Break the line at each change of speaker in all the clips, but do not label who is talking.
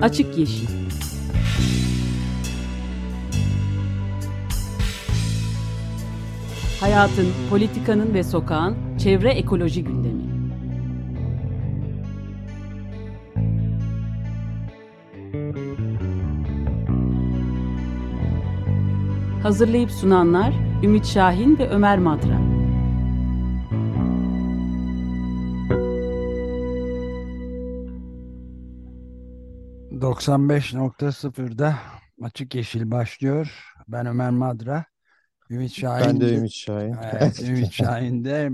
Açık Yeşil Hayatın, politikanın ve sokağın çevre ekoloji gündemi. Hazırlayıp sunanlar Ümit Şahin ve Ömer Madra.
...95.0'da Açık Yeşil başlıyor. Ben Ömer Madra. Ümit Şahin.
Ben de Ümit Şahin.
Evet, Ümit Şahin de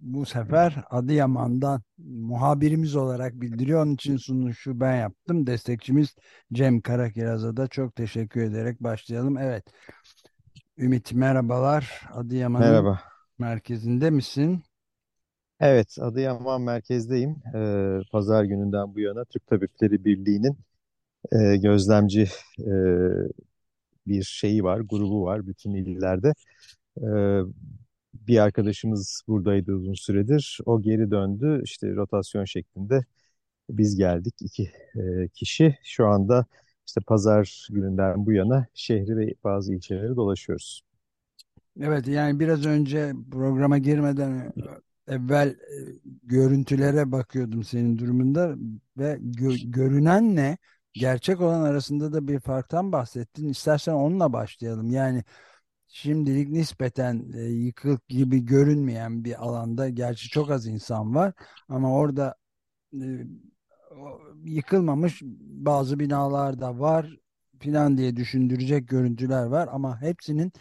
bu sefer Adıyaman'dan muhabirimiz olarak bildiriyor. Onun için sunuşu ben yaptım. Destekçimiz Cem Karakiraz'a da çok teşekkür ederek başlayalım. Evet. Ümit merhabalar. Adıyaman'ın
Merhaba.
merkezinde misin?
Evet, Adıyaman merkezdeyim. Ee, Pazar gününden bu yana Türk Tabipleri Birliği'nin e, gözlemci e, bir şeyi var, grubu var bütün illerde. Ee, bir arkadaşımız buradaydı uzun süredir. O geri döndü. İşte rotasyon şeklinde biz geldik iki e, kişi. Şu anda işte pazar gününden bu yana şehri ve bazı ilçeleri dolaşıyoruz.
Evet yani biraz önce programa girmeden evvel e, görüntülere bakıyordum senin durumunda ve gö- görünen ne? Gerçek olan arasında da bir farktan bahsettin. İstersen onunla başlayalım. Yani şimdilik nispeten e, yıkık gibi görünmeyen bir alanda gerçi çok az insan var ama orada e, yıkılmamış bazı binalar da var filan diye düşündürecek görüntüler var ama hepsinin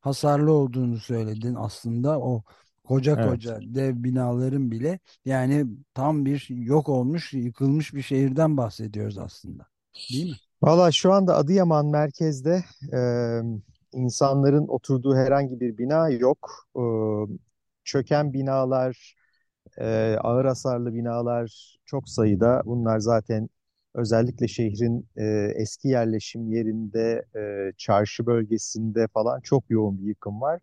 hasarlı olduğunu söyledin aslında o koca
Evet.
koca dev binaların bile yani tam bir yok olmuş yıkılmış bir şehirden bahsediyoruz aslında değil mi?
Valla şu anda Adıyaman merkezde e, insanların oturduğu herhangi bir bina yok. E, çöken binalar, e, ağır hasarlı binalar çok sayıda. Bunlar zaten özellikle şehrin e, eski yerleşim yerinde, e, çarşı bölgesinde falan çok yoğun bir yıkım var.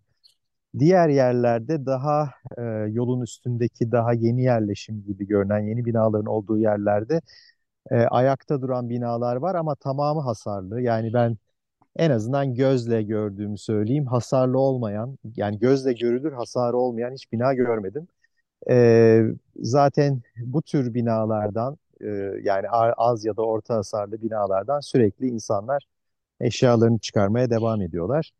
Diğer yerlerde daha e, yolun üstündeki daha yeni yerleşim gibi görünen yeni binaların olduğu yerlerde e, ayakta duran binalar var ama tamamı hasarlı. Yani ben en azından gözle gördüğümü söyleyeyim. Hasarlı olmayan, yani gözle görülür hasarı olmayan hiç bina görmedim. E, zaten bu tür binalardan e, yani az ya da orta hasarlı binalardan sürekli insanlar eşyalarını çıkarmaya devam ediyorlar.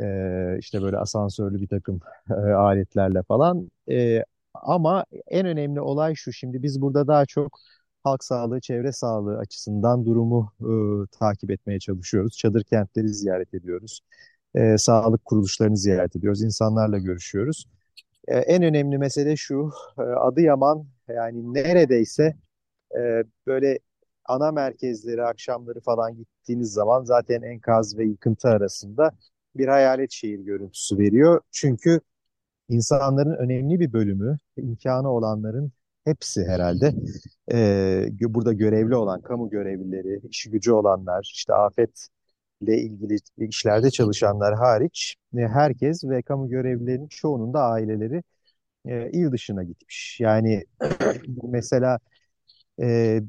E, işte böyle asansörlü bir takım e, aletlerle falan. E, ama en önemli olay şu. Şimdi biz burada daha çok halk sağlığı, çevre sağlığı açısından durumu e, takip etmeye çalışıyoruz. Çadır kentleri ziyaret ediyoruz. E, sağlık kuruluşlarını ziyaret ediyoruz. insanlarla görüşüyoruz. E, en önemli mesele şu. e, Adıyaman yani neredeyse e, böyle ana merkezleri akşamları falan gittiğiniz zaman zaten enkaz ve yıkıntı arasında bir hayalet şehir görüntüsü veriyor. Çünkü insanların önemli bir bölümü, imkanı olanların hepsi herhalde e, burada görevli olan kamu görevlileri, işi gücü olanlar, işte afetle ilgili işlerde çalışanlar hariç e, herkes ve kamu görevlilerinin çoğunun da aileleri e, il dışına gitmiş. Yani mesela e,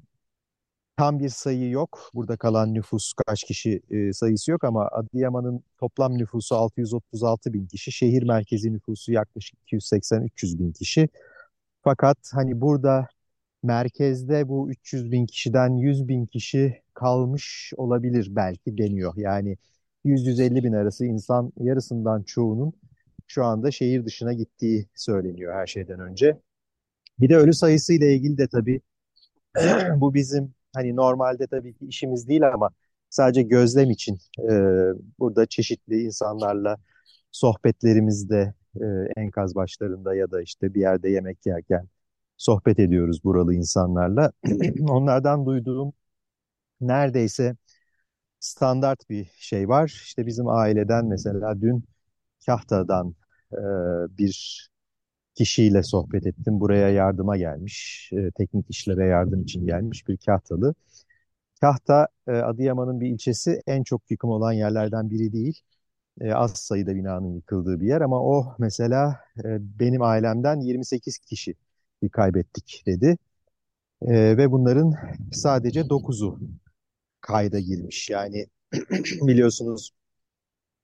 Tam bir sayı yok. Burada kalan nüfus kaç kişi e, sayısı yok ama Adıyaman'ın toplam nüfusu 636 bin kişi. Şehir merkezi nüfusu yaklaşık 280-300 bin kişi. Fakat hani burada merkezde bu 300 bin kişiden 100 bin kişi kalmış olabilir belki deniyor. Yani 100-150 bin arası insan yarısından çoğunun şu anda şehir dışına gittiği söyleniyor her şeyden önce. Bir de ölü sayısı ile ilgili de tabii bu bizim hani normalde tabii ki işimiz değil ama sadece gözlem için e, burada çeşitli insanlarla sohbetlerimizde e, enkaz başlarında ya da işte bir yerde yemek yerken sohbet ediyoruz buralı insanlarla. Onlardan duyduğum neredeyse standart bir şey var. İşte bizim aileden mesela dün Kahta'dan e, bir kişiyle sohbet ettim. Buraya yardıma gelmiş, e, teknik işlere yardım için gelmiş bir Kahtalı. Kahta e, Adıyaman'ın bir ilçesi en çok yıkım olan yerlerden biri değil. E, az sayıda binanın yıkıldığı bir yer ama o mesela e, benim ailemden 28 kişi kaybettik dedi. E, ve bunların sadece 9'u kayda girmiş. Yani biliyorsunuz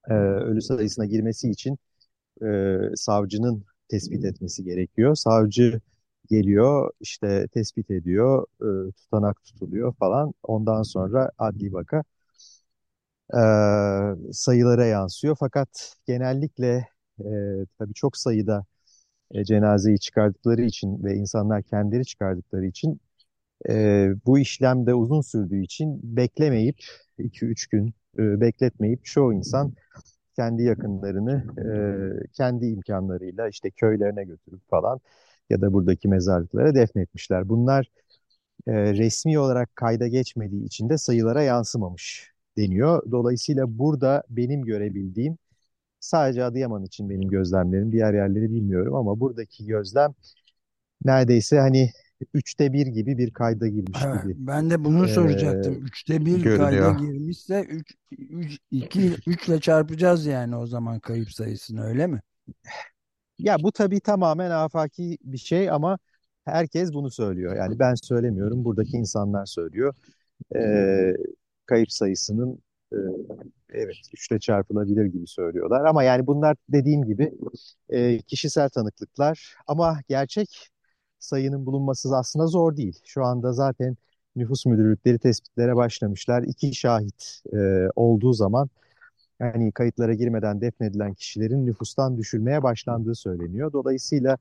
e, ölü sayısına girmesi için e, savcının tespit etmesi gerekiyor. Savcı geliyor, işte tespit ediyor, e, tutanak tutuluyor falan. Ondan sonra adli vaka e, sayılara yansıyor. Fakat genellikle e, tabii çok sayıda e, cenazeyi çıkardıkları için ve insanlar kendileri çıkardıkları için e, bu işlem de uzun sürdüğü için beklemeyip 2-3 gün e, bekletmeyip çoğu insan kendi yakınlarını e, kendi imkanlarıyla işte köylerine götürüp falan ya da buradaki mezarlıklara defnetmişler. Bunlar e, resmi olarak kayda geçmediği için de sayılara yansımamış deniyor. Dolayısıyla burada benim görebildiğim sadece Adıyaman için benim gözlemlerim, diğer yerleri bilmiyorum ama buradaki gözlem neredeyse hani üçte bir gibi bir kayda girmiş
Evet,
gibi
ben de bunu
e,
soracaktım. Üçte bir kayda
görünüyor.
girmişse üç, üç, iki, üçle çarpacağız yani o zaman kayıp sayısını öyle mi?
Ya bu tabii tamamen afaki bir şey ama herkes bunu söylüyor. Yani ben söylemiyorum, buradaki insanlar söylüyor. Ee, kayıp sayısının e, evet üçle çarpılabilir gibi söylüyorlar. Ama yani bunlar dediğim gibi e, kişisel tanıklıklar ama gerçek sayının bulunması aslında zor değil. Şu anda zaten nüfus müdürlükleri tespitlere başlamışlar. İki şahit e, olduğu zaman yani kayıtlara girmeden defnedilen kişilerin nüfustan düşülmeye başlandığı söyleniyor. Dolayısıyla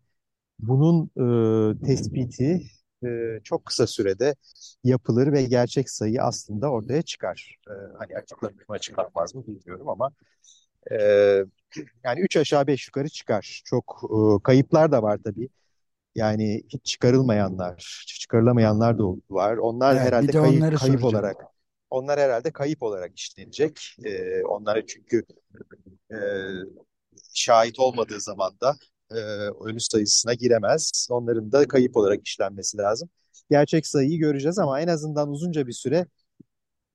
bunun e, tespiti e, çok kısa sürede yapılır ve gerçek sayı aslında ortaya çıkar. E, hani açıklanır mı açıklanmaz mı bilmiyorum ama e, yani üç aşağı beş yukarı çıkar. Çok e, kayıplar da var tabii. Yani hiç çıkarılmayanlar, çıkarılamayanlar da var. Onlar
Evet,
herhalde
de
kayıp, kayıp
soracağım.
olarak, onlar herhalde kayıp olarak işlenecek. E, onlara çünkü e, şahit olmadığı zaman da e, ölü sayısına giremez. Onların da kayıp olarak işlenmesi lazım. Gerçek sayıyı göreceğiz ama en azından uzunca bir süre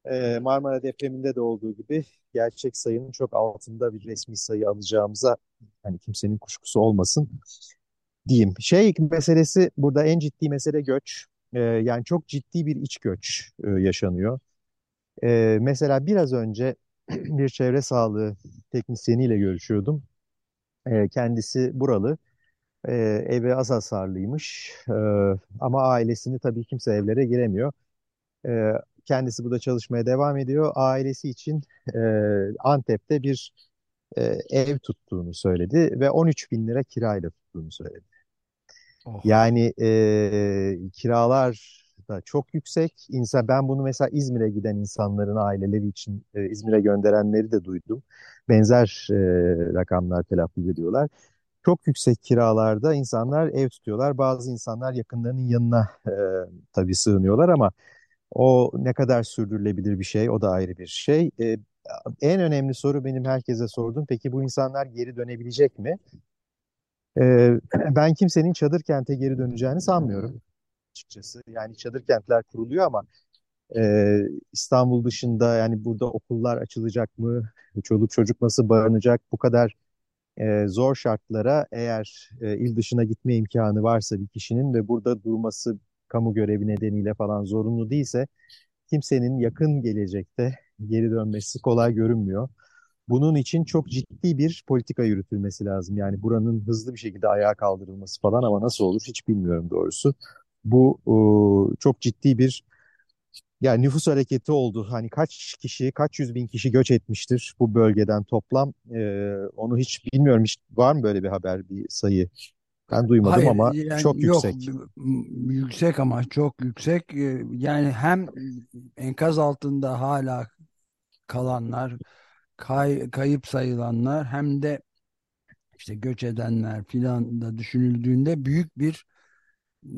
e, Marmara depreminde de olduğu gibi gerçek sayının çok altında bir resmi sayı alacağımıza hani kimsenin kuşkusu olmasın diyeyim. Şey meselesi burada en ciddi mesele göç. E, yani çok ciddi bir iç göç e, yaşanıyor. E, mesela biraz önce bir çevre sağlığı teknisyeniyle görüşüyordum. E, kendisi buralı. E, evi az hasarlıymış. E, ama ailesini tabii kimse evlere giremiyor. E, kendisi burada çalışmaya devam ediyor. Ailesi için e, Antep'te bir e, ev tuttuğunu söyledi ve 13 bin lira kirayla tuttuğunu söyledi.
Oh.
Yani e, kiralar da çok yüksek. İnsan, ben bunu mesela İzmir'e giden insanların aileleri için e, İzmir'e gönderenleri de duydum. Benzer e, rakamlar telaffuz ediyorlar. Çok yüksek kiralarda insanlar ev tutuyorlar. Bazı insanlar yakınlarının yanına e, tabii sığınıyorlar ama o ne kadar sürdürülebilir bir şey o da ayrı bir şey. E, en önemli soru benim herkese sorduğum peki bu insanlar geri dönebilecek mi? E, ben kimsenin çadır kente geri döneceğini sanmıyorum açıkçası. Yani çadır kentler kuruluyor ama e, İstanbul dışında yani burada okullar açılacak mı? Çoluk çocuk nasıl barınacak? Bu kadar e, zor şartlara eğer e, il dışına gitme imkanı varsa bir kişinin ve burada durması kamu görevi nedeniyle falan zorunlu değilse kimsenin yakın gelecekte geri dönmesi kolay görünmüyor. Bunun için çok ciddi bir politika yürütülmesi lazım. Yani buranın hızlı bir şekilde ayağa kaldırılması falan ama nasıl olur hiç bilmiyorum doğrusu. Bu e, çok ciddi bir yani nüfus hareketi oldu. Hani kaç kişi, kaç yüz bin kişi göç etmiştir bu bölgeden toplam. E, onu hiç bilmiyorum. Hiç var mı böyle bir haber, bir sayı? Ben duymadım
Hayır
ama
yani
çok
yok
yüksek.
yüksek ama çok yüksek Ee, yani hem enkaz altında hala kalanlar kay- kayıp sayılanlar hem de işte göç edenler filan da düşünüldüğünde büyük bir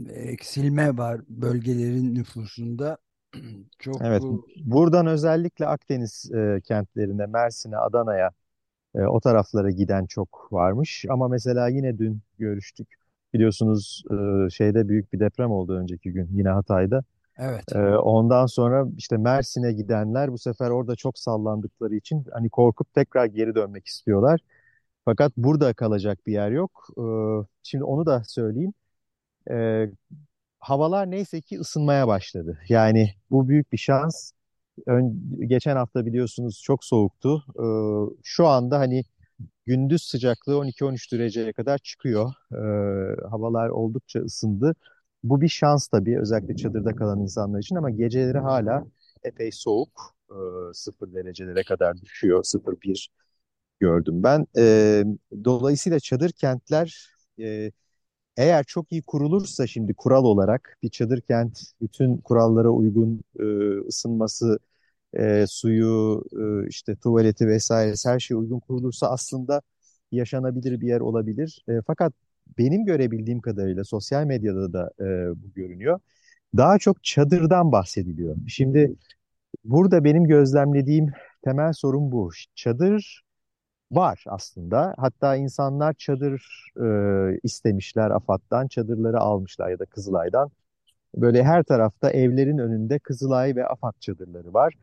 eksilme var bölgelerin nüfusunda çok
Evet, buradan özellikle Akdeniz e, kentlerine, Mersin'e, Adana'ya, e, o taraflara giden çok varmış. Ama mesela yine dün görüştük. Biliyorsunuz e, şeyde büyük bir deprem oldu önceki gün yine Hatay'da.
evet
E, ondan sonra işte Mersin'e gidenler bu sefer orada çok sallandıkları için hani korkup tekrar geri dönmek istiyorlar. Fakat burada kalacak bir yer yok. E, şimdi onu da söyleyeyim. E, havalar neyse ki ısınmaya başladı. Yani bu büyük bir şans. ön, geçen hafta biliyorsunuz çok soğuktu. E, şu anda hani gündüz sıcaklığı 12-13 dereceye kadar çıkıyor. E, havalar oldukça ısındı. Bu bir şans tabii özellikle çadırda kalan insanlar için ama geceleri hala epey soğuk. E, 0 derecelere kadar düşüyor. 0-1 gördüm ben. E, dolayısıyla çadır kentler e, eğer çok iyi kurulursa şimdi kural olarak bir çadır kent bütün kurallara uygun e, ısınması, e, suyu, e, işte tuvaleti vesaire her şey uygun kurulursa aslında yaşanabilir bir yer olabilir. E, fakat benim görebildiğim kadarıyla sosyal medyada da e, bu görünüyor. Daha çok çadırdan bahsediliyor. Şimdi burada benim gözlemlediğim temel sorun bu. Çadır var aslında. Hatta insanlar çadır e, istemişler AFAD'dan, çadırları almışlar ya da Kızılay'dan. Böyle her tarafta evlerin önünde Kızılay ve AFAD çadırları var.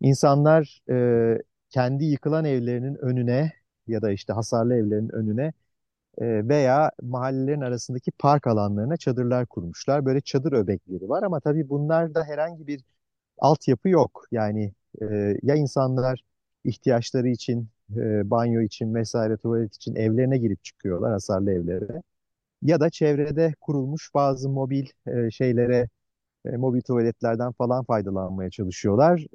İnsanlar e, kendi yıkılan evlerinin önüne ya da işte hasarlı evlerin önüne e, veya mahallelerin arasındaki park alanlarına çadırlar kurmuşlar. Böyle çadır öbekleri var ama tabii bunlarda herhangi bir altyapı yok. Yani e, ya insanlar ihtiyaçları için, e, banyo için vesaire tuvalet için evlerine girip çıkıyorlar hasarlı evlere. Ya da çevrede kurulmuş bazı mobil e, şeylere, e, mobil tuvaletlerden falan faydalanmaya çalışıyorlar.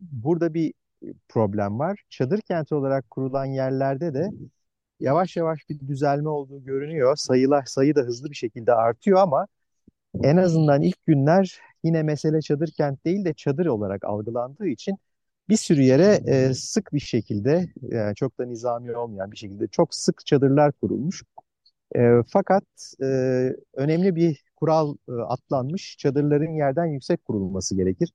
Burada bir problem var. Çadır kenti olarak kurulan yerlerde de yavaş yavaş bir düzelme olduğu görünüyor. Sayılar, sayı da hızlı bir şekilde artıyor ama en azından ilk günler yine mesele çadır kent değil de çadır olarak algılandığı için bir sürü yere e, sık bir şekilde yani çok da nizami olmayan bir şekilde çok sık çadırlar kurulmuş. E, fakat e, önemli bir kural e, atlanmış. Çadırların yerden yüksek kurulması gerekir.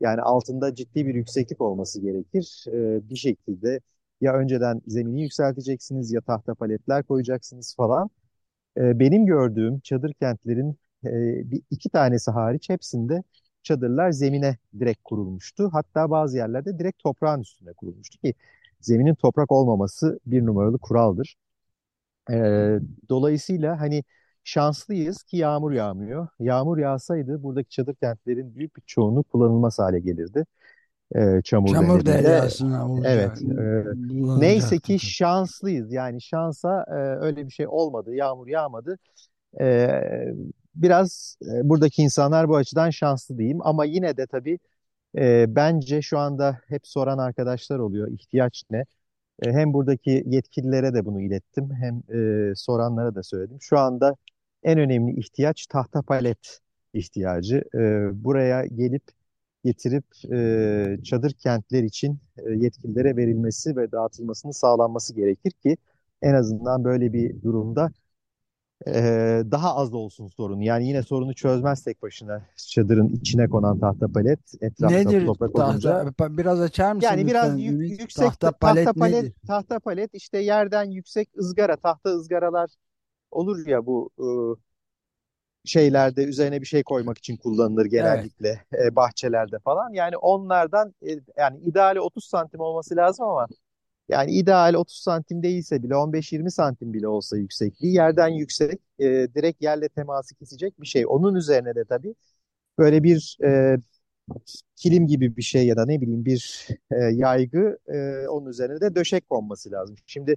Yani altında ciddi bir yükseklik olması gerekir. E, bir şekilde ya önceden zemini yükselteceksiniz ya tahta paletler koyacaksınız falan. E, benim gördüğüm çadır kentlerin e, bir iki tanesi hariç hepsinde çadırlar zemine direkt kurulmuştu. Hatta bazı yerlerde direkt toprağın üstüne kurulmuştu ki zeminin toprak olmaması bir numaralı kuraldır. E, dolayısıyla hani şanslıyız ki yağmur yağmıyor. Yağmur yağsaydı buradaki çadır kentlerin büyük bir çoğunluğu kullanılmaz hale gelirdi. E, çamur,
Çamur deryasına.
Evet. e, neyse ki şanslıyız. Yani şansa e, öyle bir şey olmadı. Yağmur yağmadı. E, biraz e, buradaki insanlar bu açıdan şanslı diyeyim. Ama yine de tabii e, bence şu anda hep soran arkadaşlar oluyor. İhtiyaç ne? E, hem buradaki yetkililere de bunu ilettim. Hem e, soranlara da söyledim. Şu anda en önemli ihtiyaç tahta palet ihtiyacı. E, buraya gelip getirip e, çadır kentler için e, yetkililere verilmesi ve dağıtılmasını sağlanması gerekir ki en azından böyle bir durumda e, daha az olsun sorun. Yani yine sorunu çözmez tek başına çadırın içine konan tahta palet etrafta
Nedir
toprak
tahta?
olunca.
Biraz açar mısın
Yani biraz yük- yüksek
Tahta
tahta
palet
palet
nedir?
tahta palet işte yerden yüksek ızgara tahta ızgaralar olur ya bu e, şeylerde üzerine bir şey koymak için kullanılır
Evet.
genellikle e, bahçelerde falan. Yani onlardan e, yani ideali 30 santim olması lazım ama yani ideal 30 santim değilse bile 15-20 santim bile olsa yüksekliği yerden yüksek e, direkt yerle teması kesecek bir şey. Onun üzerine de tabii böyle bir e, kilim gibi bir şey ya da ne bileyim bir e, yaygı e, onun üzerine de döşek konması lazım. Şimdi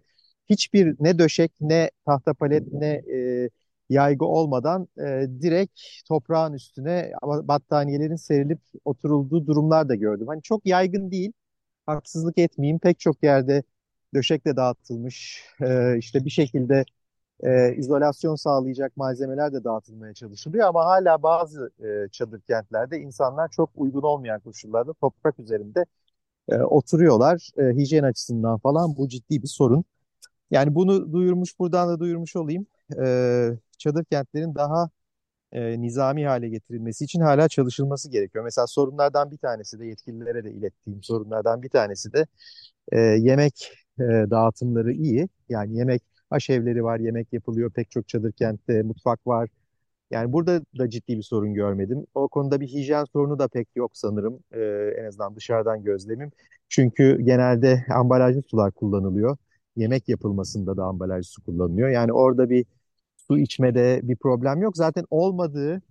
hiçbir ne döşek ne tahta palet ne e, yaygı olmadan e, direkt toprağın üstüne battaniyelerin serilip oturulduğu durumlar da gördüm. Hani çok yaygın değil, haksızlık etmeyeyim. Pek çok yerde döşekle dağıtılmış, e, işte bir şekilde e, izolasyon sağlayacak malzemeler de dağıtılmaya çalışılıyor ama hala bazı e, çadır kentlerde insanlar çok uygun olmayan koşullarda toprak üzerinde e, oturuyorlar. E, hijyen açısından falan bu ciddi bir sorun. Yani bunu duyurmuş, buradan da duyurmuş olayım. E, çadır kentlerin daha e, nizami hale getirilmesi için hala çalışılması gerekiyor. Mesela sorunlardan bir tanesi de yetkililere de ilettiğim sorunlardan bir tanesi de e, yemek e, dağıtımları iyi. Yani yemek aşevleri var, yemek yapılıyor. Pek çok çadır kentte mutfak var. Yani burada da ciddi bir sorun görmedim. O konuda bir hijyen sorunu da pek yok sanırım. E, en azından dışarıdan gözlemim. Çünkü genelde ambalajlı sular kullanılıyor. Yemek yapılmasında da ambalajlı su kullanılıyor. Yani orada bir su içmede bir problem yok. Zaten olmadığı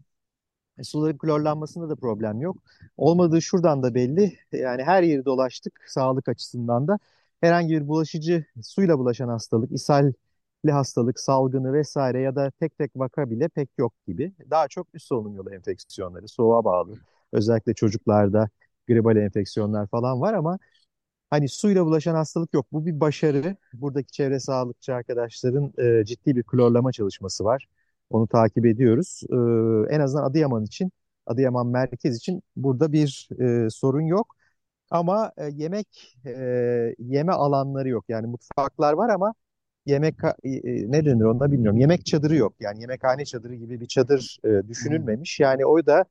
E, suların klorlanmasında da problem yok. Olmadığı şuradan da belli. Yani her yeri dolaştık sağlık açısından da. Herhangi bir bulaşıcı suyla bulaşan hastalık, ishalli hastalık, salgını vesaire ya da tek tek vaka bile pek yok gibi. Daha çok üst solunum yolu enfeksiyonları, soğuğa bağlı. Özellikle çocuklarda gribal enfeksiyonlar falan var ama hani suyla bulaşan hastalık yok. Bu bir başarı. Buradaki çevre sağlıkçı arkadaşların e, ciddi bir klorlama çalışması var. Onu takip ediyoruz. E, en azından Adıyaman için, Adıyaman merkez için burada bir e, sorun yok. Ama e, yemek e, yeme alanları yok. Yani mutfaklar var ama yemek e, e, ne denir onda bilmiyorum. Yemek çadırı yok. Yani yemekhane çadırı gibi bir çadır e, düşünülmemiş. Yani o da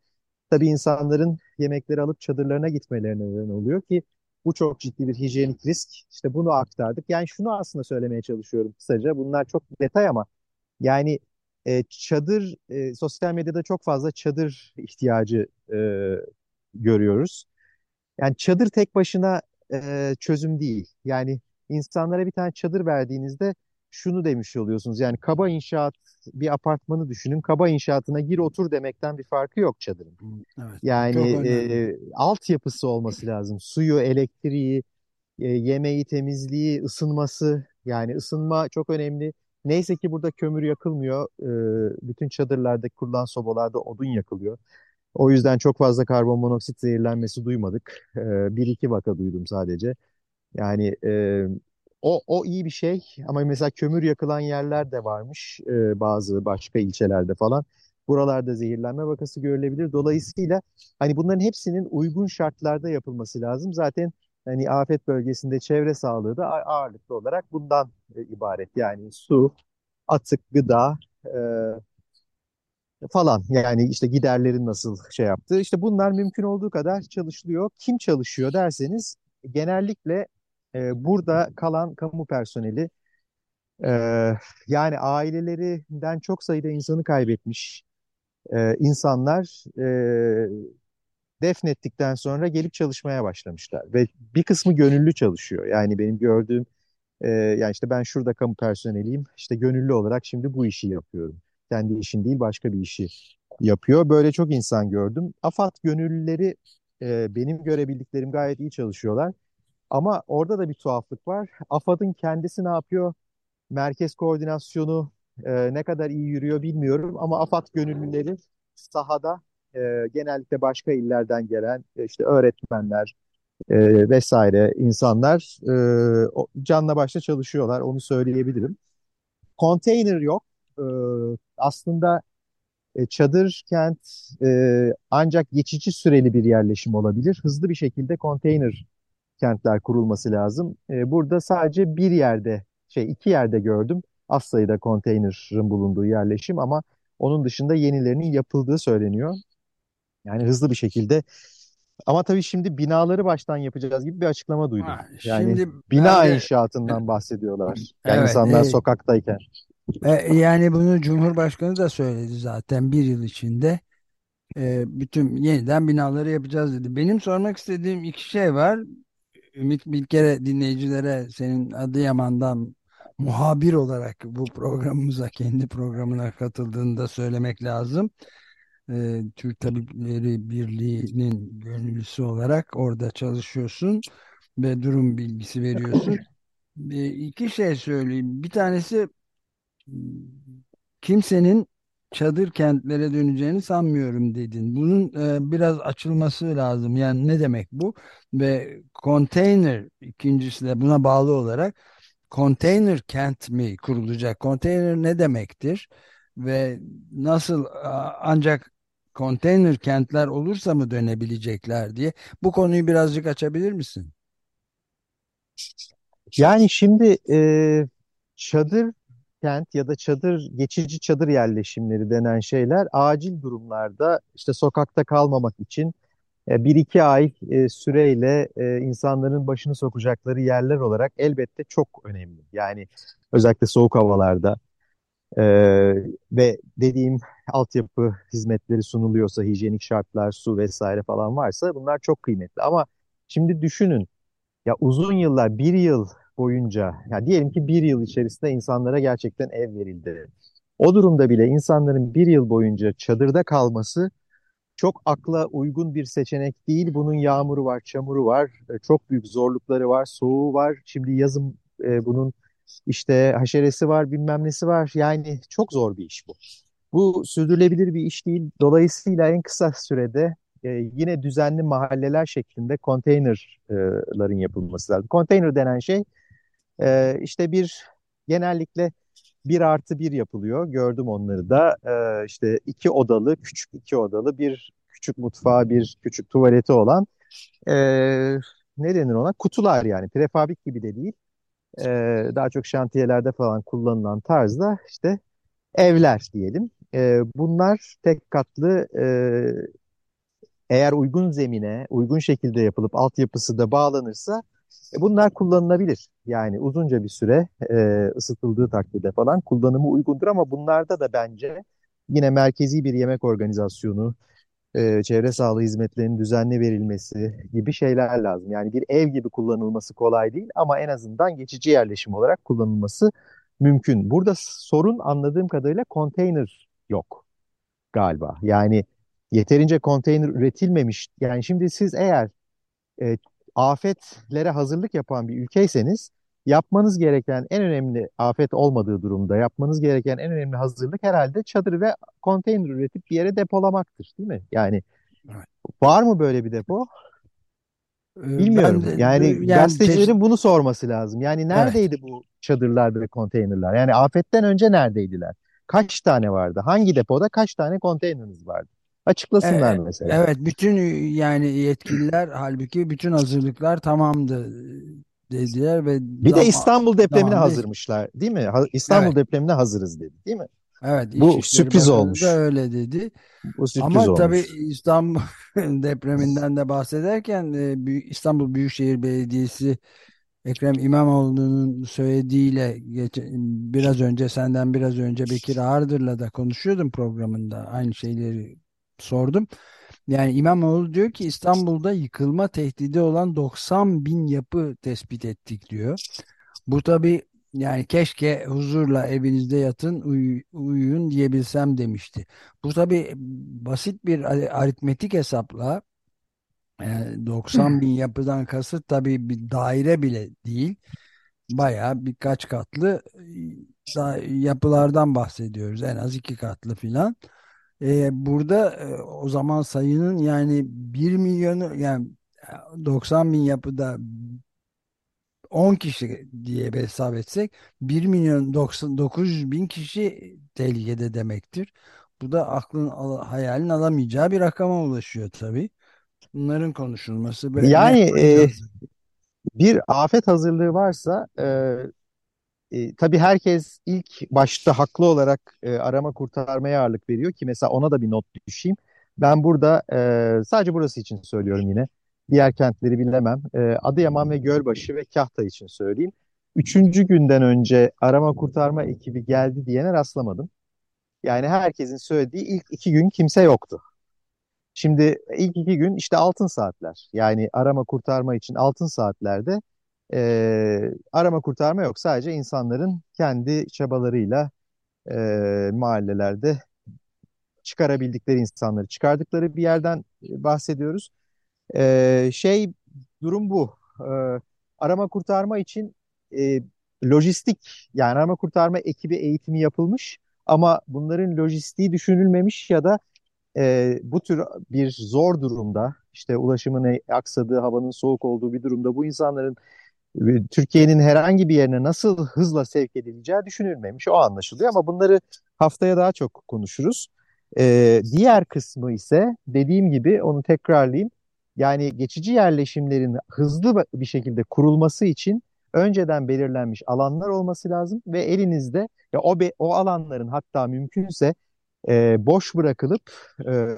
tabii insanların yemekleri alıp çadırlarına gitmelerine neden oluyor ki bu çok ciddi bir hijyenik risk. İşte bunu aktardık. Yani şunu aslında söylemeye çalışıyorum kısaca. Bunlar çok detay ama yani e, çadır, e, sosyal medyada çok fazla çadır ihtiyacı e, görüyoruz. Yani çadır tek başına e, çözüm değil. Yani insanlara bir tane çadır verdiğinizde şunu demiş oluyorsunuz. Yani kaba inşaat bir apartmanı düşünün. Kaba inşaatına gir otur demekten bir farkı yok çadırın. Evet, yani e, altyapısı olması lazım. Suyu, elektriği, e, yemeği, temizliği, ısınması. Yani ısınma çok önemli. Neyse ki burada kömür yakılmıyor. E, bütün çadırlarda kurulan sobalarda odun yakılıyor. O yüzden çok fazla karbon monoksit zehirlenmesi duymadık. E, bir iki vaka duydum sadece. Yani e, o, o iyi bir şey ama mesela kömür yakılan yerler de varmış e, bazı başka ilçelerde falan. Buralarda zehirlenme vakası görülebilir. Dolayısıyla hani bunların hepsinin uygun şartlarda yapılması lazım. Zaten hani afet bölgesinde çevre sağlığı da ağırlıklı olarak bundan e, ibaret. Yani su, atık, gıda e, falan yani işte giderlerin nasıl şey yaptığı. İşte bunlar mümkün olduğu kadar çalışılıyor. Kim çalışıyor derseniz genellikle e, burada kalan kamu personeli e, yani ailelerinden çok sayıda insanı kaybetmiş e, insanlar e, defnettikten sonra gelip çalışmaya başlamışlar ve bir kısmı gönüllü çalışıyor. Yani benim gördüğüm e, yani işte ben şurada kamu personeliyim işte gönüllü olarak şimdi bu işi yapıyorum. Kendi işin değil başka bir işi yapıyor. Böyle çok insan gördüm. AFAD gönüllüleri e, benim görebildiklerim gayet iyi çalışıyorlar. Ama orada da bir tuhaflık var. AFAD'ın kendisi ne yapıyor? Merkez koordinasyonu e, ne kadar iyi yürüyor bilmiyorum ama AFAD gönüllüleri sahada e, genellikle başka illerden gelen e, işte öğretmenler e, vesaire insanlar e, canla başla çalışıyorlar onu söyleyebilirim. Konteyner yok. E, aslında e, çadır kent e, ancak geçici süreli bir yerleşim olabilir. Hızlı bir şekilde konteyner kentler kurulması lazım. E, burada sadece bir yerde, şey iki yerde gördüm az sayıda konteynerin bulunduğu yerleşim ama onun dışında yenilerinin yapıldığı söyleniyor. Yani hızlı bir şekilde. Ama tabii şimdi binaları baştan yapacağız gibi bir açıklama duydum. Ha, yani şimdi bina de, inşaatından bahsediyorlar. Yani evet, insanlar e, sokaktayken.
E, yani bunu Cumhurbaşkanı da söyledi zaten bir yıl içinde e, bütün yeniden binaları yapacağız dedi. Benim sormak istediğim iki şey var. Ümit bir kere dinleyicilere senin Adıyaman'dan muhabir olarak bu programımıza kendi programına katıldığını da söylemek lazım. Ee, Türk Tabipleri Birliği'nin gönüllüsü olarak orada çalışıyorsun ve durum bilgisi veriyorsun. Ee, iki şey söyleyeyim. Bir tanesi kimsenin çadır kentlere döneceğini sanmıyorum dedin. Bunun e, biraz açılması lazım. Yani ne demek bu? Ve konteyner ikincisi de buna bağlı olarak konteyner kent mi kurulacak? Konteyner ne demektir? Ve nasıl ancak konteyner kentler olursa mı dönebilecekler diye bu konuyu birazcık açabilir misin?
Yani şimdi e, çadır kent ya da çadır geçici çadır yerleşimleri denen şeyler acil durumlarda işte sokakta kalmamak için e, bir iki ay e, süreyle e, insanların başını sokacakları yerler olarak elbette çok önemli. Yani özellikle soğuk havalarda ve dediğim altyapı hizmetleri sunuluyorsa, hijyenik şartlar, su vesaire falan varsa bunlar çok kıymetli. Ama şimdi düşünün ya uzun yıllar, bir yıl boyunca, ya diyelim ki bir yıl içerisinde insanlara gerçekten ev verildi. O durumda bile insanların bir yıl boyunca çadırda kalması çok akla uygun bir seçenek değil. Bunun yağmuru var, çamuru var, e, çok büyük zorlukları var, soğuğu var. Şimdi yazın e, bunun işte haşeresi var, bilmem nesi var. Yani çok zor bir iş bu. Bu sürdürülebilir bir iş değil. Dolayısıyla en kısa sürede e, yine düzenli mahalleler şeklinde konteynerların yapılması lazım. Konteyner denen şey e, işte bir genellikle bir artı bir yapılıyor. Gördüm onları da. E, işte iki odalı, küçük iki odalı bir küçük mutfağı, bir küçük tuvaleti olan e, ne denir ona? Kutular yani. Prefabrik gibi de değil. E, daha çok şantiyelerde falan kullanılan tarzda işte evler diyelim. E, bunlar tek katlı e, eğer uygun zemine, uygun şekilde yapılıp altyapısı da bağlanırsa bunlar kullanılabilir. Yani uzunca bir süre e, ısıtıldığı takdirde falan kullanımı uygundur ama bunlarda da bence yine merkezi bir yemek organizasyonu, e, çevre sağlığı hizmetlerinin düzenli verilmesi gibi şeyler lazım. Yani bir ev gibi kullanılması kolay değil ama en azından geçici yerleşim olarak kullanılması mümkün. Burada sorun anladığım kadarıyla konteyner yok galiba. Yani yeterince konteyner üretilmemiş. Yani şimdi siz eğer e, afetlere hazırlık yapan bir ülkeyseniz yapmanız gereken en önemli afet olmadığı durumda yapmanız gereken en önemli hazırlık herhalde çadır ve konteyner üretip bir yere depolamaktır, değil mi? Yani evet. var mı böyle bir depo? Ee, Bilmiyorum. De, yani, yani gazetecilerin bunu sorması lazım. Yani neredeydi evet. bu çadırlar ve konteynerler? Yani afetten önce neredeydiler? Kaç tane vardı? Hangi depoda kaç tane konteyneriniz vardı? Açıklasınlar
evet,
mesela.
Evet, bütün yani yetkililer halbuki bütün hazırlıklar tamamdı dediler ve
bir de İstanbul depremine hazırmışlar, değil mi? İstanbul evet. depremine hazırız dedi, değil mi?
Evet,
bu sürpriz olmuş.
Da öyle dedi. Bu sürpriz Ama olmuş. tabii İstanbul depreminden de bahsederken e, İstanbul Büyükşehir Belediyesi Ekrem İmamoğlu'nun söylediğiyle biraz önce senden biraz önce Bekir Ağırdır'la da konuşuyordum programında aynı şeyleri sordum. Yani İmamoğlu diyor ki İstanbul'da yıkılma tehdidi olan 90 bin yapı tespit ettik diyor. Bu tabi yani keşke huzurla evinizde yatın uy uyuyun diyebilsem demişti. Bu tabi basit bir aritmetik hesapla yani 90 bin yapıdan kasıt tabi bir daire bile değil. Baya birkaç katlı yapılardan bahsediyoruz. En az iki katlı filan. Ee, burada e, o zaman sayının yani 1 milyonu yani 90 bin yapıda 10 kişi diye hesap etsek 1 milyon 90, 900 bin kişi tehlikede demektir. Bu da aklın hayalin alamayacağı bir rakama ulaşıyor tabii. Bunların konuşulması.
Böyle yani e, bir afet hazırlığı varsa e, e, tabii herkes ilk başta haklı olarak e, arama kurtarmaya ağırlık veriyor ki mesela ona da bir not düşeyim. Ben burada e, sadece burası için söylüyorum yine. Diğer kentleri bilemem. E, Adıyaman ve Gölbaşı ve Kahta için söyleyeyim. Üçüncü günden önce arama kurtarma ekibi geldi diyene rastlamadım. Yani herkesin söylediği ilk iki gün kimse yoktu. Şimdi ilk iki gün işte altın saatler. Yani arama kurtarma için altın saatlerde e, arama kurtarma yok. Sadece insanların kendi çabalarıyla e, mahallelerde çıkarabildikleri insanları çıkardıkları bir yerden bahsediyoruz. E, şey durum bu. E, arama kurtarma için e, lojistik yani arama kurtarma ekibi eğitimi yapılmış ama bunların lojistiği düşünülmemiş ya da e, bu tür bir zor durumda işte ulaşımın aksadığı, havanın soğuk olduğu bir durumda bu insanların Türkiye'nin herhangi bir yerine nasıl hızla sevk edileceği düşünülmemiş. O anlaşılıyor ama bunları haftaya daha çok konuşuruz. Ee, diğer kısmı ise dediğim gibi onu tekrarlayayım. Yani geçici yerleşimlerin hızlı bir şekilde kurulması için önceden belirlenmiş alanlar olması lazım ve elinizde ya o be, o alanların hatta mümkünse e, boş bırakılıp e,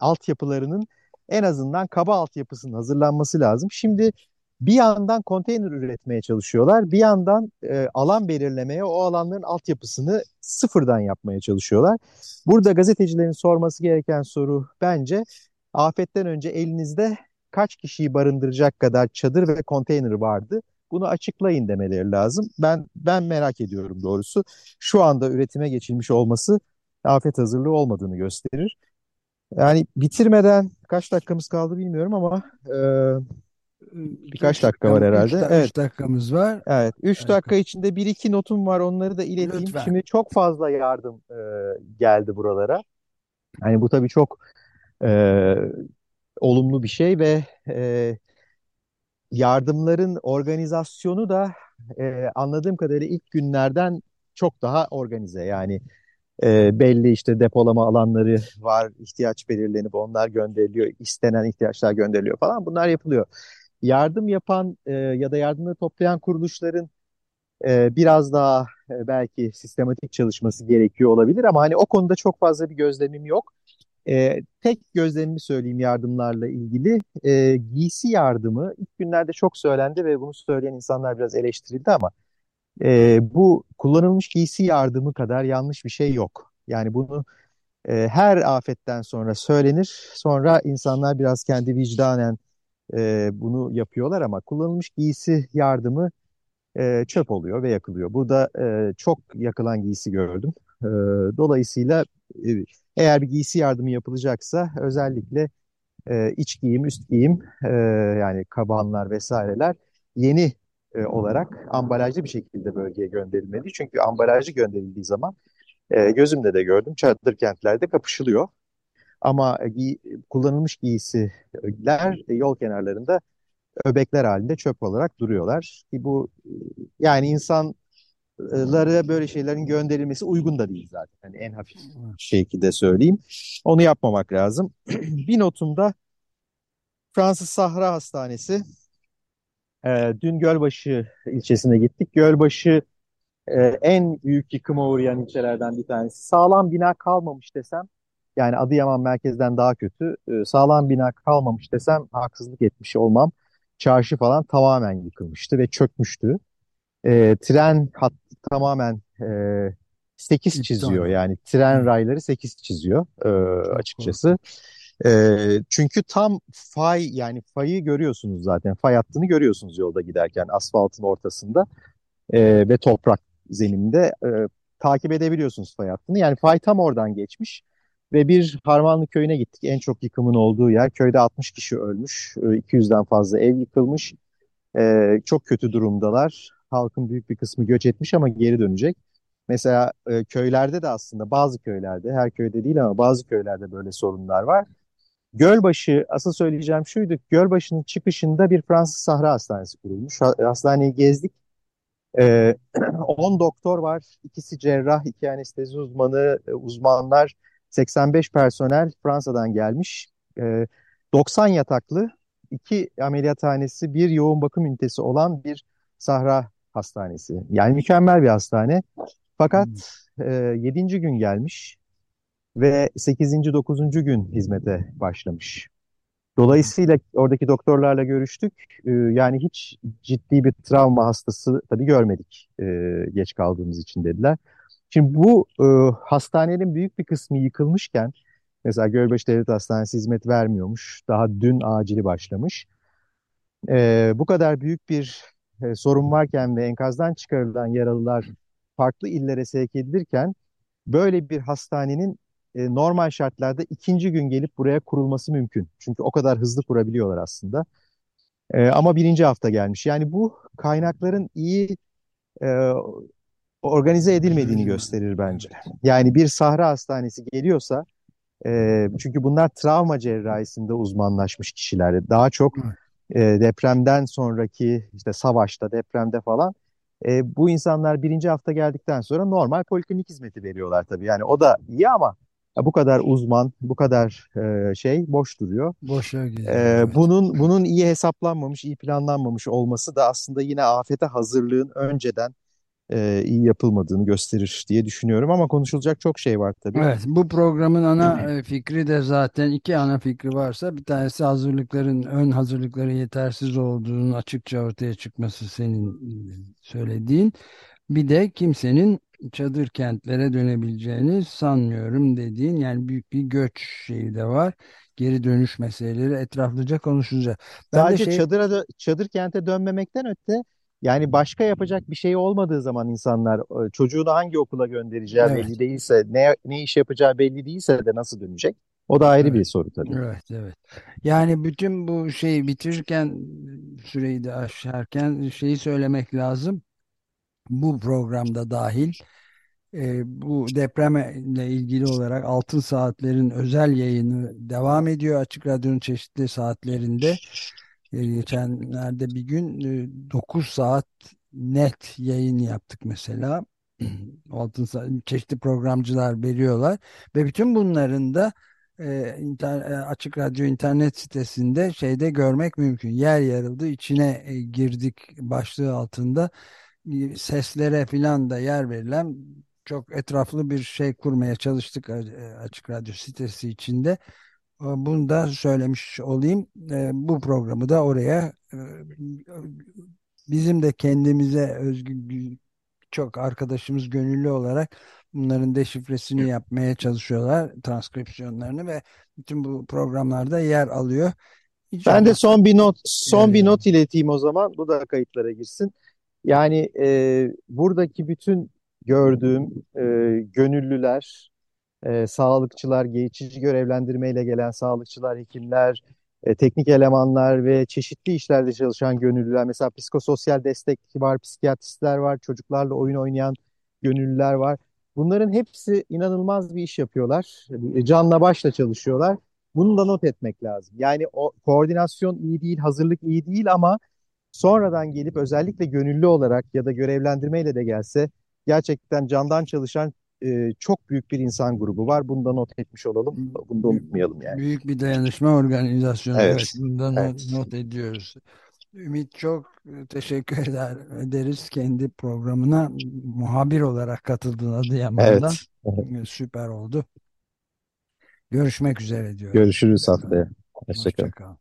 altyapılarının en azından kaba altyapısının hazırlanması lazım. Şimdi bir yandan konteyner üretmeye çalışıyorlar, bir yandan e, alan belirlemeye, o alanların altyapısını sıfırdan yapmaya çalışıyorlar. Burada gazetecilerin sorması gereken soru bence afetten önce elinizde kaç kişiyi barındıracak kadar çadır ve konteyner vardı? Bunu açıklayın demeleri lazım. Ben ben merak ediyorum doğrusu. Şu anda üretime geçilmiş olması afet hazırlığı olmadığını gösterir. Yani bitirmeden kaç dakikamız kaldı bilmiyorum ama e, birkaç
Üç
dakika var
üç
herhalde.
da-
Evet.
üç dakikamız var.
Evet, 3
Evet.
dakika içinde bir iki notum var onları da ileteyim.
Lütfen.
Şimdi çok fazla yardım e, geldi buralara. Yani bu tabii çok e, olumlu bir şey ve e, yardımların organizasyonu da e, anladığım kadarıyla ilk günlerden çok daha organize. Yani e, belli işte depolama alanları var, ihtiyaç belirlenip onlar gönderiliyor, istenen ihtiyaçlar gönderiliyor falan bunlar yapılıyor. Yardım yapan e, ya da yardımları toplayan kuruluşların e, biraz daha e, belki sistematik çalışması gerekiyor olabilir ama hani o konuda çok fazla bir gözlemim yok. E, tek gözlemimi söyleyeyim yardımlarla ilgili. E, giysi yardımı ilk günlerde çok söylendi ve bunu söyleyen insanlar biraz eleştirildi ama e, bu kullanılmış giysi yardımı kadar yanlış bir şey yok. Yani bunu e, her afetten sonra söylenir. Sonra insanlar biraz kendi vicdanen e, bunu yapıyorlar ama kullanılmış giysi yardımı e, çöp oluyor ve yakılıyor. Burada e, çok yakılan giysi gördüm. E, dolayısıyla e, eğer bir giysi yardımı yapılacaksa özellikle e, iç giyim, üst giyim e, yani kabanlar vesaireler yeni e, olarak ambalajlı bir şekilde bölgeye gönderilmeli. Çünkü ambalajlı gönderildiği zaman e, gözümle de gördüm çadır kentlerde kapışılıyor. Ama giy kullanılmış giysiler e, yol kenarlarında öbekler halinde çöp olarak duruyorlar. Ki bu e, yani insanlara böyle şeylerin gönderilmesi uygun da değil zaten. Hani en hafif şekilde söyleyeyim. Onu yapmamak lazım. Bir notumda Fransız Sahra Hastanesi. E, dün Gölbaşı ilçesine gittik. Gölbaşı e, en büyük yıkıma uğrayan ilçelerden bir tanesi. Sağlam bina kalmamış desem, yani Adıyaman merkezden daha kötü. E, sağlam bina kalmamış desem haksızlık etmiş olmam. Çarşı falan tamamen yıkılmıştı ve çökmüştü. E, tren hattı tamamen e, 8
İptal.
çiziyor. Yani tren rayları 8 çiziyor e, açıkçası. E, çünkü tam fay yani fayı görüyorsunuz zaten. Fay hattını görüyorsunuz yolda giderken asfaltın ortasında e, ve toprak zemininde e, takip edebiliyorsunuz fay hattını. Yani fay tam oradan geçmiş ve bir Harmanlı köyüne gittik. En çok yıkımın olduğu yer. Köyde 60 kişi ölmüş, e, 200'den fazla ev yıkılmış. E, çok kötü durumdalar. Halkın büyük bir kısmı göç etmiş ama geri dönecek. Mesela e, köylerde de aslında bazı köylerde, her köyde değil ama bazı köylerde böyle sorunlar var. Gölbaşı, asıl söyleyeceğim şuydu. Gölbaşı'nın çıkışında bir Fransız Sahra Hastanesi kurulmuş. Ha- Hastaneyi gezdik. Ee, 10 doktor var. ikisi cerrah, iki anestezi uzmanı, e, uzmanlar, 85 personel Fransa'dan gelmiş. Ee, 90 yataklı, iki ameliyathanesi, bir yoğun bakım ünitesi olan bir Sahra Hastanesi. Yani mükemmel bir hastane. Fakat e, 7. gün gelmiş ve 8. 9. gün hizmete başlamış. Dolayısıyla oradaki doktorlarla görüştük. Ee, yani hiç ciddi bir travma hastası tabii görmedik e, geç kaldığımız için dediler. Şimdi bu e, hastanenin büyük bir kısmı yıkılmışken mesela Gölbaşı Devlet Hastanesi hizmet vermiyormuş. Daha dün acili başlamış. E, bu kadar büyük bir e, sorun varken ve enkazdan çıkarılan yaralılar farklı illere sevk edilirken böyle bir hastanenin e, normal şartlarda ikinci gün gelip buraya kurulması mümkün. Çünkü o kadar hızlı kurabiliyorlar aslında. E, ama birinci hafta gelmiş. Yani bu kaynakların iyi e, organize edilmediğini gösterir bence. Yani bir Sahra Hastanesi geliyorsa, e, çünkü bunlar travma cerrahisinde uzmanlaşmış kişiler. Daha çok e, depremden sonraki işte savaşta, depremde falan e, bu insanlar birinci hafta geldikten sonra normal poliklinik hizmeti veriyorlar tabii. Yani o da iyi ama bu kadar uzman, bu kadar e, şey boş duruyor.
Boşa gidiyor.
E,
evet.
bunun bunun iyi hesaplanmamış, iyi planlanmamış olması da aslında yine afete hazırlığın önceden e, iyi yapılmadığını gösterir diye düşünüyorum. Ama konuşulacak çok şey var tabii.
Evet, bu programın ana e, fikri de zaten iki ana fikri varsa bir tanesi hazırlıkların, ön hazırlıkların yetersiz olduğunu açıkça ortaya çıkması senin e, söylediğin. Bir de kimsenin çadır kentlere dönebileceğini sanmıyorum dediğin yani büyük bir göç şeyi de var. Geri dönüş meseleleri etraflıca konuşulacak. Ben de
Sadece
şey
çadıra çadır kente dönmemekten öte yani başka yapacak bir şey olmadığı zaman insanlar e, çocuğunu hangi okula göndereceği
Evet.
belli değilse ne ne iş yapacağı belli değilse de nasıl dönecek? O da ayrı
Evet.
bir soru tabii.
Evet, evet. Yani bütün bu şeyi bitirirken süreyi de aşarken şeyi söylemek lazım. Bu programda dahil e, bu depremle ilgili olarak Altın Saatler'in özel yayını devam ediyor Açık Radyo'nun çeşitli saatlerinde. E, geçenlerde bir gün e, 9 saat net yayın yaptık mesela. Altın çeşitli programcılar veriyorlar ve bütün bunların da e, inter- e, Açık Radyo internet sitesinde şeyde görmek mümkün. Yer yarıldı, içine e, girdik başlığı altında e, seslere filan da yer verilen çok etraflı bir şey kurmaya çalıştık e, Açık Radyo sitesi içinde. E, Bunu da söylemiş olayım. E, Bu programı da oraya e, bizim de kendimize özgü çok arkadaşımız gönüllü olarak bunların deşifresini yapmaya çalışıyorlar, transkripsiyonlarını ve bütün bu programlarda yer alıyor.
Ben
İnşallah
de son bir not son bir not ileteyim o zaman. Bu da kayıtlara girsin. Yani e, buradaki bütün gördüğüm e, gönüllüler, e, sağlıkçılar, geçici görevlendirmeyle gelen sağlıkçılar, hekimler, e, teknik elemanlar ve çeşitli işlerde çalışan gönüllüler. Mesela psikososyal destek var, psikiyatristler var, çocuklarla oyun oynayan gönüllüler var. Bunların hepsi inanılmaz bir iş yapıyorlar. E, Canla başla çalışıyorlar. Bunu da not etmek lazım. Yani o koordinasyon iyi değil, hazırlık iyi değil ama sonradan gelip özellikle gönüllü olarak ya da görevlendirmeyle de gelse gerçekten candan çalışan e, çok büyük bir insan grubu var. Bunu da not etmiş olalım. Bunu da unutmayalım yani.
Büyük bir dayanışma organizasyonu. Evet,
Evet,
bunu da not,
evet.
not ediyoruz. Ümit çok teşekkür eder, ederiz kendi programına muhabir olarak katıldın Adıyaman'dan.
Evet.
Süper oldu. Görüşmek üzere diyorum.
Görüşürüz haftaya. Hoşça
Hoşça.